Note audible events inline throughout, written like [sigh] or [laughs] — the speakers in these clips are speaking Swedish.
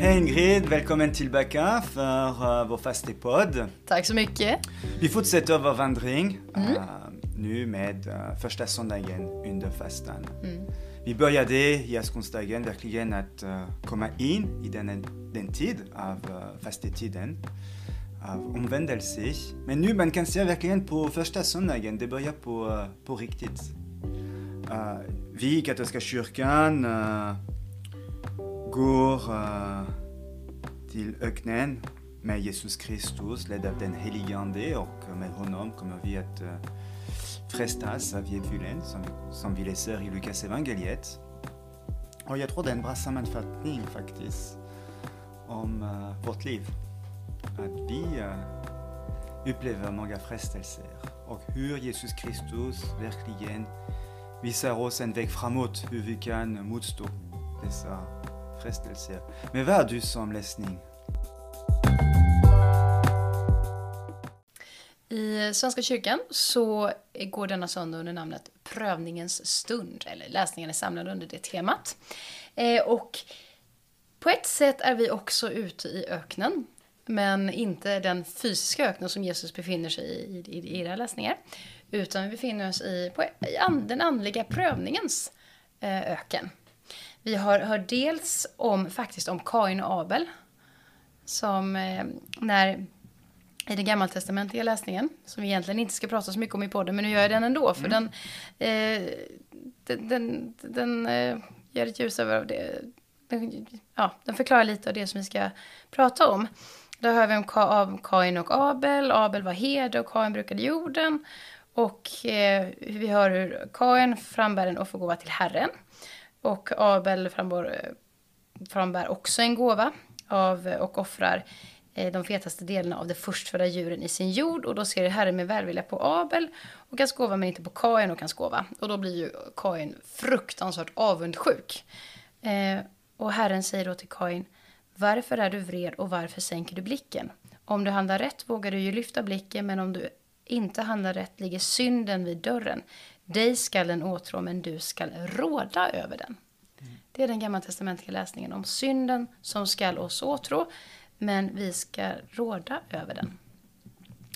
Hej Ingrid, välkommen tillbaka för uh, vår fastepodd. Tack så mycket. Vi fortsätter vår vandring mm. uh, nu med uh, första söndagen under fastan. Mm. Vi började i askonsdagen verkligen att uh, komma in i den, den tid av uh, fastetiden, av omvändelse. Men nu man kan se verkligen på första söndagen, det börjar på, uh, på riktigt. Uh, vi i katolska kyrkan går uh, till öknen med Jesus Kristus, ledd av den helige Ande och med honom kommer vi att uh, frestas av djävulen som, som vi läser i Lukas evangeliet. Och jag tror det är en bra sammanfattning faktiskt om uh, vårt liv. Att vi uh, upplever många frestelser och hur Jesus Kristus verkligen visar oss en väg framåt, hur vi kan motstå dessa frestelser. Men vad är du som läsning? I Svenska kyrkan så går denna söndag under namnet Prövningens stund, eller läsningen är samlad under det temat. Eh, och på ett sätt är vi också ute i öknen, men inte den fysiska öknen som Jesus befinner sig i i, i era läsningar, utan vi befinner oss i, på, i an, den andliga prövningens eh, öken. Vi har hört dels om, faktiskt om Kain och Abel, som eh, när i den gammaltestamentliga läsningen, som vi egentligen inte ska prata så mycket om i podden, men nu gör jag den ändå, för mm. den, eh, den, den, den eh, ger ett ljus över det. Den, ja, den förklarar lite av det som vi ska prata om. Då hör vi om Ka Kain och Abel. Abel var herde och Kain brukade jorden. Och eh, vi hör hur Kain frambär en offergåva till Herren. Och Abel frambär, eh, frambär också en gåva av, eh, och offrar Eh, de fetaste delarna av de förstfödda djuren i sin jord. Och då ser Herren med välvilja på Abel och hans gåva men inte på Kain och hans gåva. Och då blir ju Kain fruktansvärt avundsjuk. Eh, och Herren säger då till Kain, varför är du vred och varför sänker du blicken? Om du handlar rätt vågar du ju lyfta blicken, men om du inte handlar rätt ligger synden vid dörren. Dig skall den åtrå, men du skall råda över den. Mm. Det är den gammaltestamentliga läsningen om synden som skall oss åtrå men vi ska råda över den.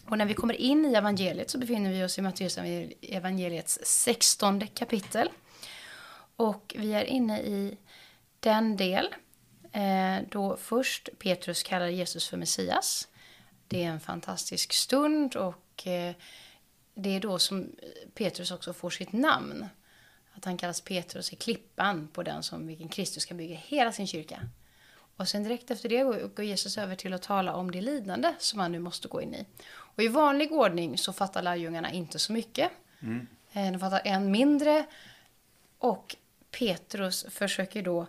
Och när vi kommer in i evangeliet så befinner vi oss i Matteus evangeliets 16 kapitel. Och vi är inne i den del eh, då först Petrus kallar Jesus för Messias. Det är en fantastisk stund och eh, det är då som Petrus också får sitt namn. Att han kallas Petrus är klippan på den som vilken Kristus ska bygga hela sin kyrka. Och sen direkt efter det går Jesus över till att tala om det lidande som han nu måste gå in i. Och i vanlig ordning så fattar lärjungarna inte så mycket. Mm. Eh, de fattar än mindre. Och Petrus försöker då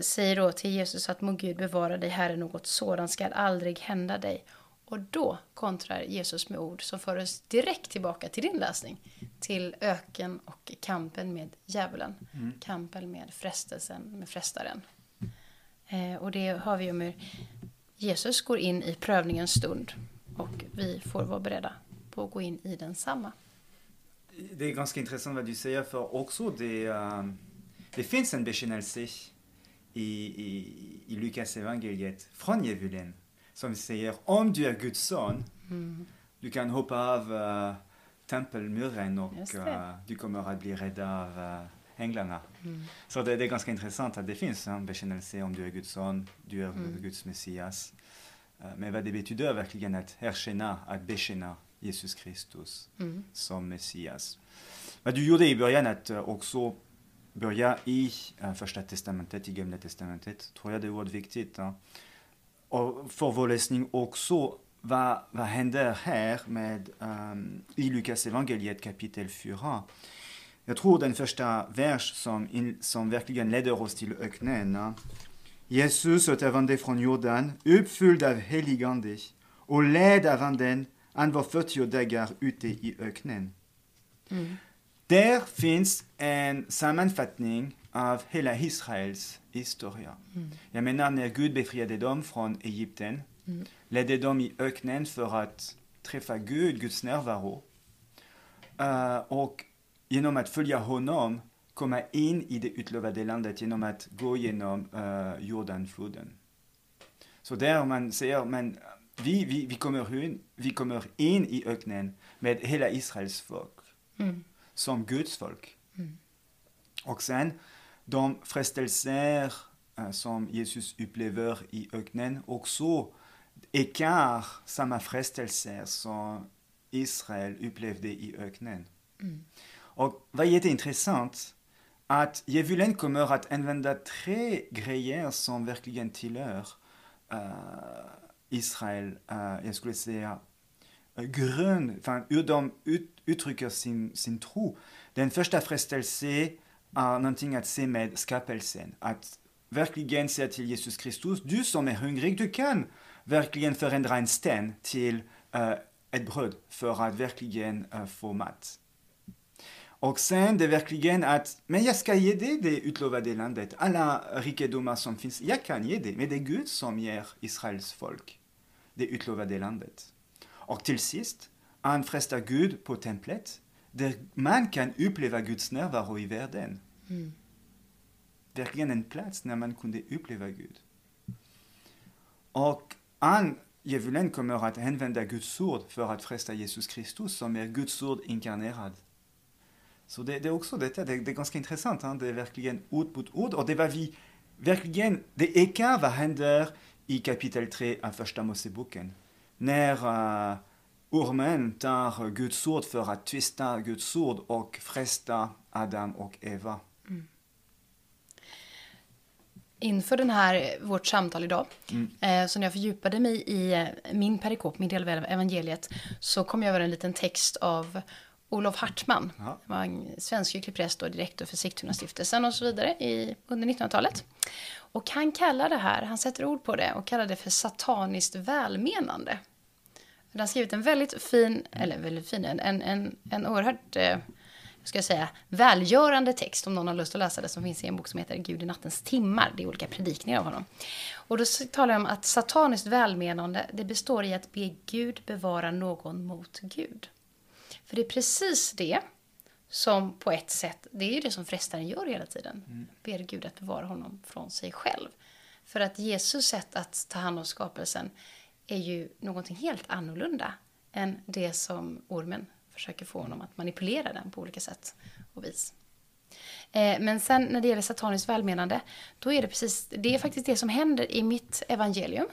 säger då till Jesus att må Gud bevara dig, Herre, något sådant skall aldrig hända dig. Och då kontrar Jesus med ord som för oss direkt tillbaka till din läsning. Till öken och kampen med djävulen. Mm. Kampen med frestelsen, med frestaren. Eh, och det har vi ju med Jesus går in i prövningens stund och vi får vara beredda på att gå in i densamma. Det är ganska intressant vad du säger för också det, uh, det finns en bekännelse i, i, i Lukas evangeliet från djävulen som säger om du är Guds son mm. du kan hoppa av uh, tempelmuren och uh, du kommer att bli räddad av uh, änglarna. Mm. Så det, det, är ganska intressant att det finns en bekännelse om du är Guds son, du är mm. Guds Messias. Men vad det betyder verkligen att erkänna, att bekänna Jesus Kristus mm. som Messias. Vad du gjorde i början att också börja i första testamentet, i gamla testamentet, tror jag det var viktigt. Uh. Och för vår läsning också, vad, vad händer här med um, i Lukas evangeliet kapitel 4? Jag tror den första vers som, in, som verkligen leder oss till öknen. Jesus återvände från Jordan uppfylld av helig ande och ledd av anden. Han var 40 dagar ute i öknen. Mm. Där finns en sammanfattning av hela Israels historia. Mm. Jag menar när Gud befriade dem från Egypten, mm. ledde dem i öknen för att träffa Gud, Guds närvaro. Uh, och genom att följa honom komma in i det utlovade landet genom att gå genom uh, Jordanfloden. Så där man säger, men vi, vi, vi, kommer in, vi kommer in i öknen med hela Israels folk, Mm. som Guds folk. Mm. Och sen de frestelser som Jesus upplever i öknen också ekar samma frestelser som Israel upplevde i öknen. Mm. Och vad är jätteintressant att djävulen kommer att använda tre grejer som verkligen tillhör uh, Israel, uh, jag skulle säga, uh, grund, enfin, hur de ut, uttrycker sin, sin tro. Den första frestelse har någonting att se med skapelsen. Att verkligen säga till Jesus Kristus, du som är hungrig, du kan verkligen förändra en sten till uh, ett bröd för att verkligen uh, få mat. Och sen det verkligen att, men jag ska ge dig det utlovade landet, alla rikedomar som finns, jag kan ge det, men det är Gud som ger Israels folk det utlovade landet. Och till sist, han frestar Gud på där man kan uppleva Guds närvaro i världen. Mm. Verkligen en plats där man kunde uppleva Gud. Och han, djävulen, kommer att använda Guds ord för att fresta Jesus Kristus, som är Guds ord inkarnerad. Så det, det är också detta, det, det är ganska intressant. Hein? Det är verkligen ord mot ord. Och det var vi verkligen, det ekar vad händer i kapitel 3 av första Moseboken. När uh, ormen tar Guds ord för att tvista Guds ord och fresta Adam och Eva. Mm. Inför den här, vårt samtal idag, Mm. eh, så när jag fördjupade mig i eh, min perikop, min del av evangeliet, så kom jag över en liten text av Olof Hartman. Ja. Han var en svenskkyrklig präst och direktor för Sigtunastiftelsen och så vidare i, under 1900-talet. Och han kallar det här, han sätter ord på det och kallar det för sataniskt välmenande. Han har skrivit en väldigt fin, eller väldigt fin, en, en, en, en oerhört, eh, ska jag säga, välgörande text om någon har lust att läsa det som finns i en bok som heter Gud i nattens timmar. Det är olika predikningar av honom. Och då talar jag om att sataniskt välmenande, det består i att be Gud bevara någon mot Gud. För det är precis det som på ett sätt, det är ju det som frestaren gör hela tiden. Mm. Ber Gud att bevara honom från sig själv. För att Jesus sätt att ta hand om skapelsen är ju någonting helt annorlunda än det som ormen försöker få honom att manipulera den på olika sätt och vis. Eh, men sen när det gäller sataniskt välmenande, då är det precis, det är faktiskt det som händer i mitt evangelium.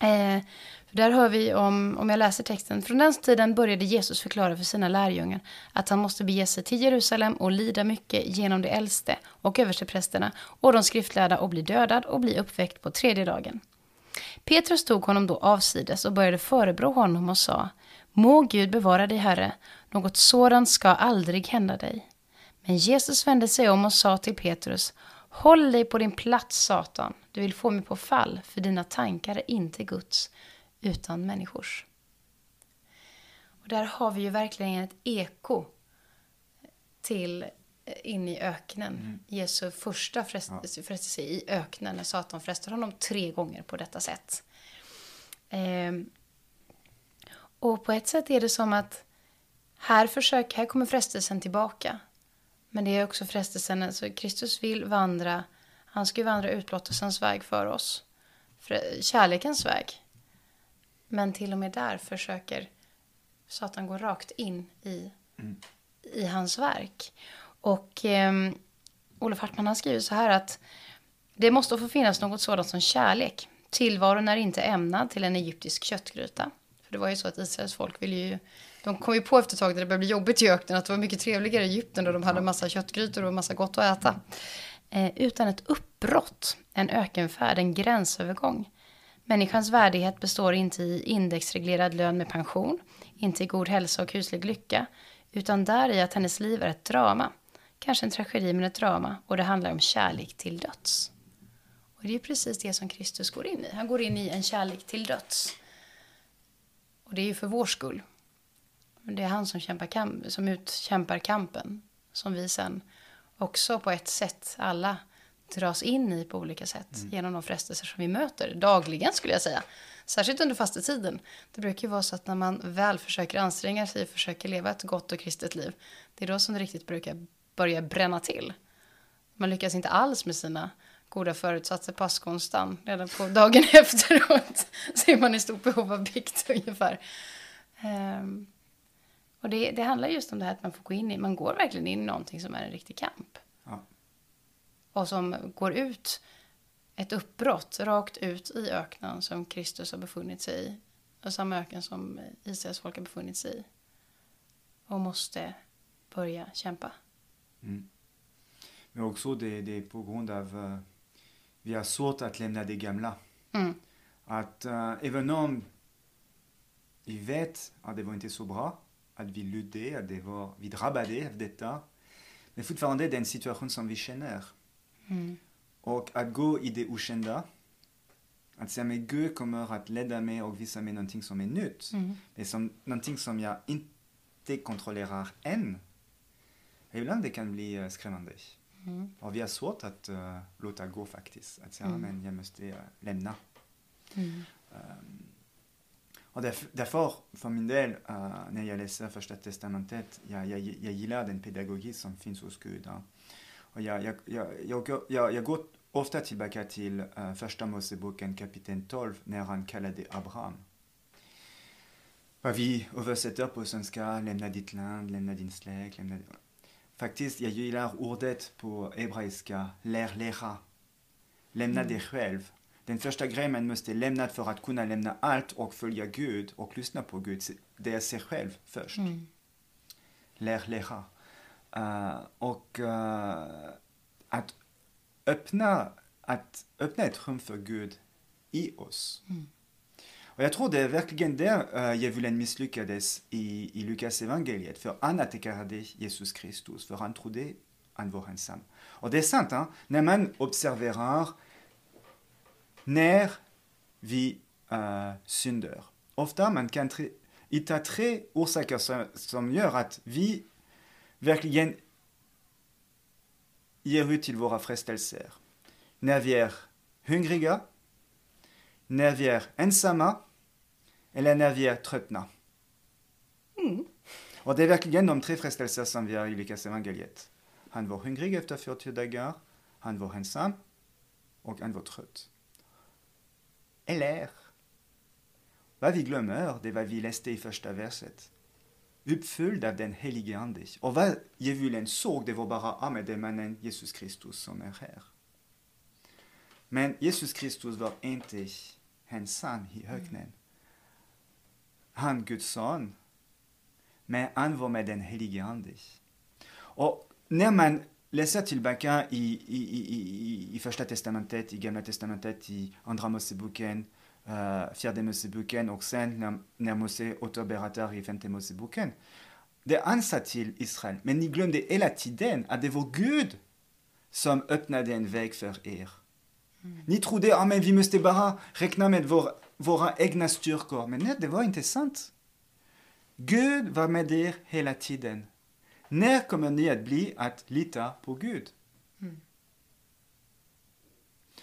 Eh, där hör vi om, om jag läser texten, från den tiden började Jesus förklara för sina lärjungar att han måste bege sig till Jerusalem och lida mycket genom de äldste och översteprästerna och de skriftlärda och bli dödad och bli uppväckt på tredje dagen. Petrus tog honom då avsides och började förebrå honom och sa Må Gud bevara dig, Herre, något sådant ska aldrig hända dig. Men Jesus vände sig om och sa till Petrus Håll dig på din plats, Satan. Du vill få mig på fall, för dina tankar är inte Guds, utan människors. Och där har vi ju verkligen ett eko till in i öknen. Mm. Jesu första frestelse, frestelse i öknen när Satan frestar honom tre gånger på detta sätt. Ehm, och på ett sätt är det som att här, försök, här kommer frestelsen tillbaka. Men det är också frestelsen, alltså Kristus vill vandra, han ska ju vandra utlottelsens väg för oss. Kärlekens väg. Men till och med där försöker Satan gå rakt in i, Mm. i hans verk. Och eh, Olof Hartman har skrivit så här att det måste få finnas något sådant som kärlek. Tillvaron är inte ämnad till en egyptisk köttgryta. För det var ju så att Israels folk ville ju... De kom ju på efter ett tag när det började bli jobbigt i öknen att det var mycket trevligare i Egypten då de hade massa köttgrytor och massa gott att äta. Eh, utan ett uppbrott, en ökenfärd, en gränsövergång. Människans värdighet består inte i indexreglerad lön med pension, inte i god hälsa och huslig lycka, utan där i att hennes liv är ett drama. Kanske en tragedi men ett drama och det handlar om kärlek till döds. Och det är precis det som Kristus går in i. Han går in i en kärlek till döds. Och det är ju för vår skull. Men det är han som, kämpar kamp, som utkämpar kampen. Som vi sen också på ett sätt alla dras in i på olika sätt. Genom de frestelser som vi möter dagligen skulle jag säga. Särskilt under fastetiden. Det brukar ju vara så att när man väl försöker anstränga sig och försöker leva ett gott och kristet liv. Det är då som det riktigt brukar börjar bränna till. Man lyckas inte alls med sina goda förutsatser på. Redan på dagen [laughs] efteråt så är man i stort behov av bikt ungefär. Um, och det, det, handlar just om det här att man får gå in i, man går verkligen in i någonting som är en riktig kamp. Ja. Och som går ut, ett uppbrott rakt ut i öknen som Kristus har befunnit sig i. Och samma öken som Israels folk har befunnit sig i. Och måste börja kämpa. Mm. Men också det, det är på grund av uh, vi har svårt att lämna det gamla. Mm. Att uh, även om vi vet att det var inte så bra, att vi lydde, att det var, vi drabbade av detta. Men fortfarande det är en situation som vi känner. Mm. Och att gå i det okända, att säga att Gud kommer att leda mig och visa mig någonting som är nytt. Mm. Är som, någonting som jag inte kontrollerar än. Ibland det kan bli uh, skrämmande. Mm. Och vi har svårt att uh, låta gå faktiskt. Att säga, Mm. men jag måste uh, lämna. Mm. Um, och därför, därför, för min del, uh, när jag läser första testamentet, jag, jag, jag gillar den pedagogik som finns hos Gud. Uh. Och jag, jag, jag, jag, jag, jag går ofta tillbaka till uh, första Moseboken kapitel 12 när han kallade Abraham. Vad vi översätter på svenska, lämna ditt land, lämna din släkt, lämna... Faktiskt, jag gillar ordet på hebreiska, lär lära. Lämna Mm. dig själv. Den första grejen man måste lämna för att kunna lämna allt och följa Gud och lyssna på Gud, det är sig själv först. Mm. Lär lära. Uh, och uh, att öppna, att öppna ett rum för Gud i oss. Mm. Jag tror det är verkligen där uh, djävulen misslyckades i, i Lukas evangeliet. Han Jesus Kristus, för han trodde han var det sant, hein? man vi uh, synder. Ofta man kan tre, hitta tre som, som vi verkligen ut frestelser. Vi vi eller när vi är tröttna. Mm. Och det är verkligen de tre frestelser som vi har i Lukas evangeliet. Han var hungrig efter 40 dagar, han var ensam och han var trött. Eller, vad vi glömmer, det vad vi läste i första verset. Uppfylld av den helige Ande. Och vad djävulen såg, det var bara, ah, men det är mannen Jesus Kristus som är här. Men Jesus Kristus var inte ensam i öknen. Han, Guds son, men han var med den helige Ande. Och när man läser tillbaka i, i, i, i, i första testamentet, i gamla testamentet, i andra Moseboken, uh, fjärde Moseboken och sen när, när Mose återberättar i femte Moseboken. Det han sa till Israel, men ni glömde hela tiden att det var Gud som öppnade en väg för er. Mm. Ni trodde ah, vi måste bara räkna med vår, våra egna styrkor, men nej, det var inte sant. Gud var med er hela tiden. När kommer ni att bli att lita på Gud? Mm.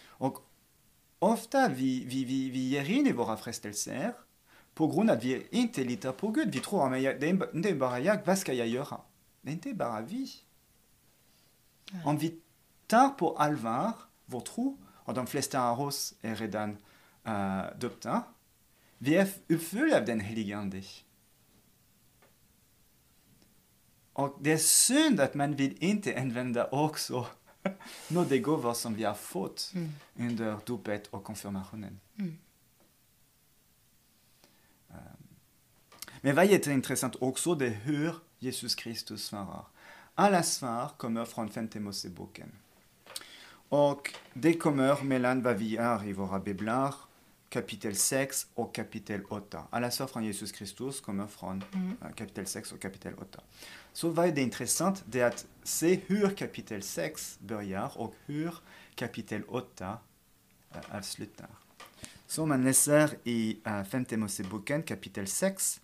Och ofta vi, vi, vi, vi ger in i våra frestelser på grund av att vi inte litar på Gud. Vi tror att det är inte bara jag, vad ska jag göra? Det är inte bara vi. Mm. Om vi tar på allvar vår tro, och de flesta av oss är redan döpta, vi är uppfyllda av den helige Ande. Och det är synd att man vill inte använda också [laughs] några gåvor som vi har fått mm. under dopet och konfirmationen. Mm. Um, men vad är jätteintressant också, det är hur Jesus Kristus svarar. Alla svar kommer från femte Moseboken. Och det kommer mellan vad vi har i våra biblar, kapitel 6 och kapitel 8. Alla svar från Jesus Kristus kommer från Mm. uh, kapitel 6 och kapitel 8. Så vad är det intressant? Det är att se hur kapitel 6 börjar och hur kapitel 8 uh, avslutar. Så man läser i uh, femte Moseboken kapitel 6,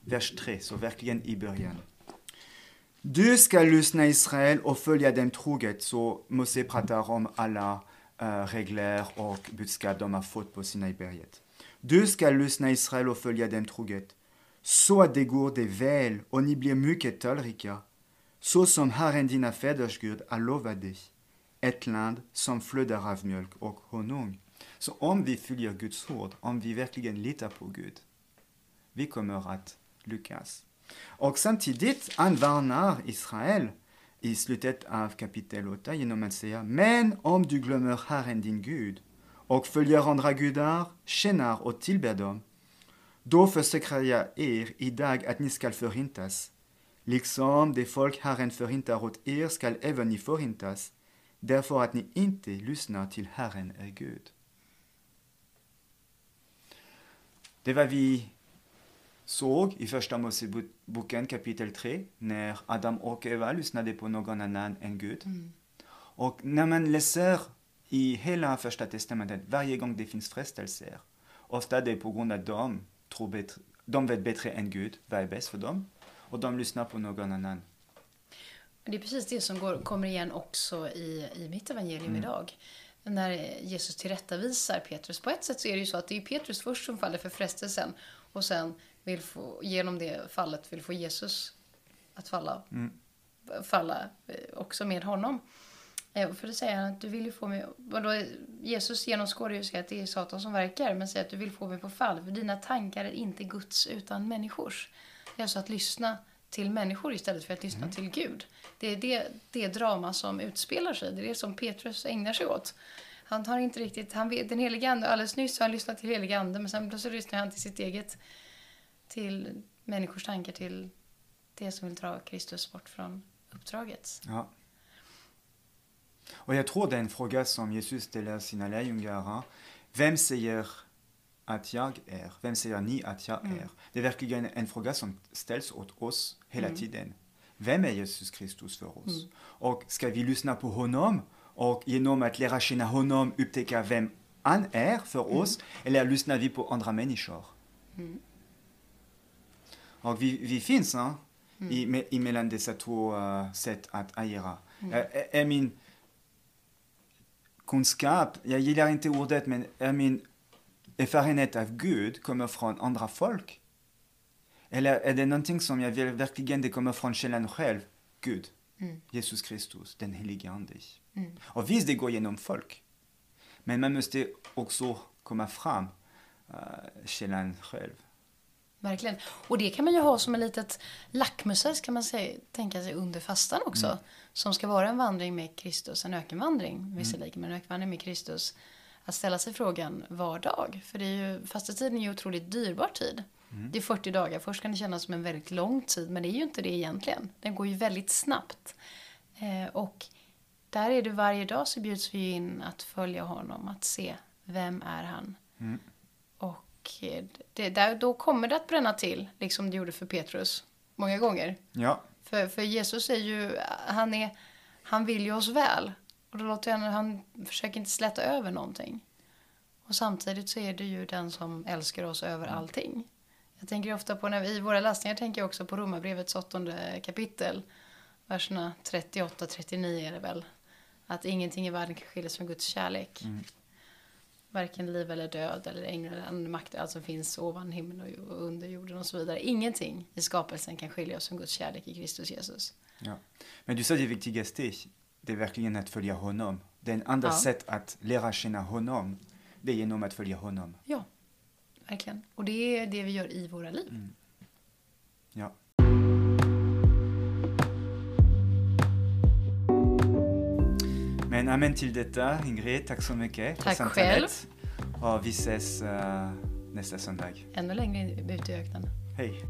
vers 3, så verkligen i början. Du ska lyssna Israel och följa dem troget, så Mose pratar om alla regler och budskap de har fått på Sinaiberget. Du ska lyssna Israel och följa dem troget, så att det går det väl och ni blir mycket talrika. så som Herren dina fäders Gud har lovat dig, ett land som flödar av mjölk och honung. Så om vi följer Guds ord, om vi verkligen litar på Gud, vi kommer att lyckas. Och samtidigt, han varnar Israel i slutet av kapitel 8 genom att säga Men om du glömmer Herren din Gud och följer andra gudar, tjänar och tillber dem, då försäkrar jag er idag att ni skall förintas. Liksom det folk Herren förintar åt er skall även ni förintas, därför att ni inte lyssnar till Herren er Gud. Det var vi såg i Första Moseboken kapitel 3 när Adam och Eva lyssnade på någon annan än Gud. Mm. Och när man läser i hela Första Testamentet, varje gång det finns frestelser, ofta det är på grund av att de, tror bättre, de vet bättre än Gud vad är bäst för dem och de lyssnar på någon annan. Det är precis det som går, kommer igen också i, i mitt evangelium mm. idag. När Jesus tillrättavisar Petrus. På ett sätt så är det ju så att det är Petrus först som faller för frestelsen och sen vill få, genom det fallet vill få Jesus att falla, mm. falla eh, också med honom. Eh, för det säger han att du vill ju få mig... Då, Jesus genomskådar ju sig att det är Satan som verkar, men säger att du vill få mig på fall. För dina tankar är inte Guds utan människors. Det är alltså att lyssna till människor istället för att lyssna mm. till Gud. Det är det, det drama som utspelar sig. Det är det som Petrus ägnar sig åt. Han har inte riktigt... Han vet, den helige ande, alldeles nyss har han lyssnat till helige ande, men sen plötsligt lyssnar han till sitt eget till människors tankar till det som vill dra Kristus bort från uppdraget. Ja. Och jag tror det är en fråga som Jesus ställer sina lärjungar. Vem säger att jag är? Vem säger ni att jag mm. är? Det är verkligen en fråga som ställs åt oss hela mm. tiden. Vem är Jesus Kristus för oss? Mm. Och ska vi lyssna på honom och genom att lära känna honom upptäcka vem han är för mm. oss? Eller lyssnar vi på andra människor? Mm. Och vi, vi finns hein, mm. i, i mellan dessa två uh, sätt att agera. Mm. Är, är min kunskap, jag gillar inte ordet, men är min erfarenhet av Gud kommer från andra folk? Eller är det någonting som jag vill verkligen det kommer från källan själv? Gud, mm. Jesus Kristus, den helige Ande. Mm. Och visst, det går genom folk. Men man måste också komma fram uh, källan själv. Verkligen. Och det kan man ju ha som en litet lackmustest kan man säga, tänka sig under fastan också. Mm. Som ska vara en vandring med Kristus, en ökenvandring mm. visserligen, men en ökenvandring med Kristus. Att ställa sig frågan var dag. För det är ju, fastetiden är ju otroligt dyrbar tid. Mm. Det är 40 dagar. Först kan det kännas som en väldigt lång tid, men det är ju inte det egentligen. Den går ju väldigt snabbt. Eh, och där är det varje dag så bjuds vi in att följa honom, att se vem är han. Mm det, där, då kommer det att bränna till, liksom det gjorde för Petrus många gånger. Ja. För, för Jesus är ju, han, är, han vill ju oss väl. Och då låter han, han försöker inte släta över någonting. Och samtidigt så är det ju den som älskar oss över mm. allting. Jag tänker ofta på, när vi, i våra läsningar tänker jag också på Romarbrevets åttonde kapitel. Verserna 38-39 är det väl. Att ingenting i världen kan skiljas från Guds kärlek. Mm varken liv eller död eller änglar eller makter, allt som finns ovan himlen och under jorden och så vidare. Ingenting i skapelsen kan skilja oss från Guds kärlek i Kristus Jesus. Ja. Men du sa det viktigaste, det är verkligen att följa honom. Det är en andra ja. sätt att lära känna honom, det är genom att följa honom. Ja, verkligen. Och det är det vi gör i våra liv. Mm. Ja. Men amen till detta, Ingrid. Tack så mycket Tack själv. Och vi ses uh, nästa söndag. Ännu längre ut i öknen. Hej.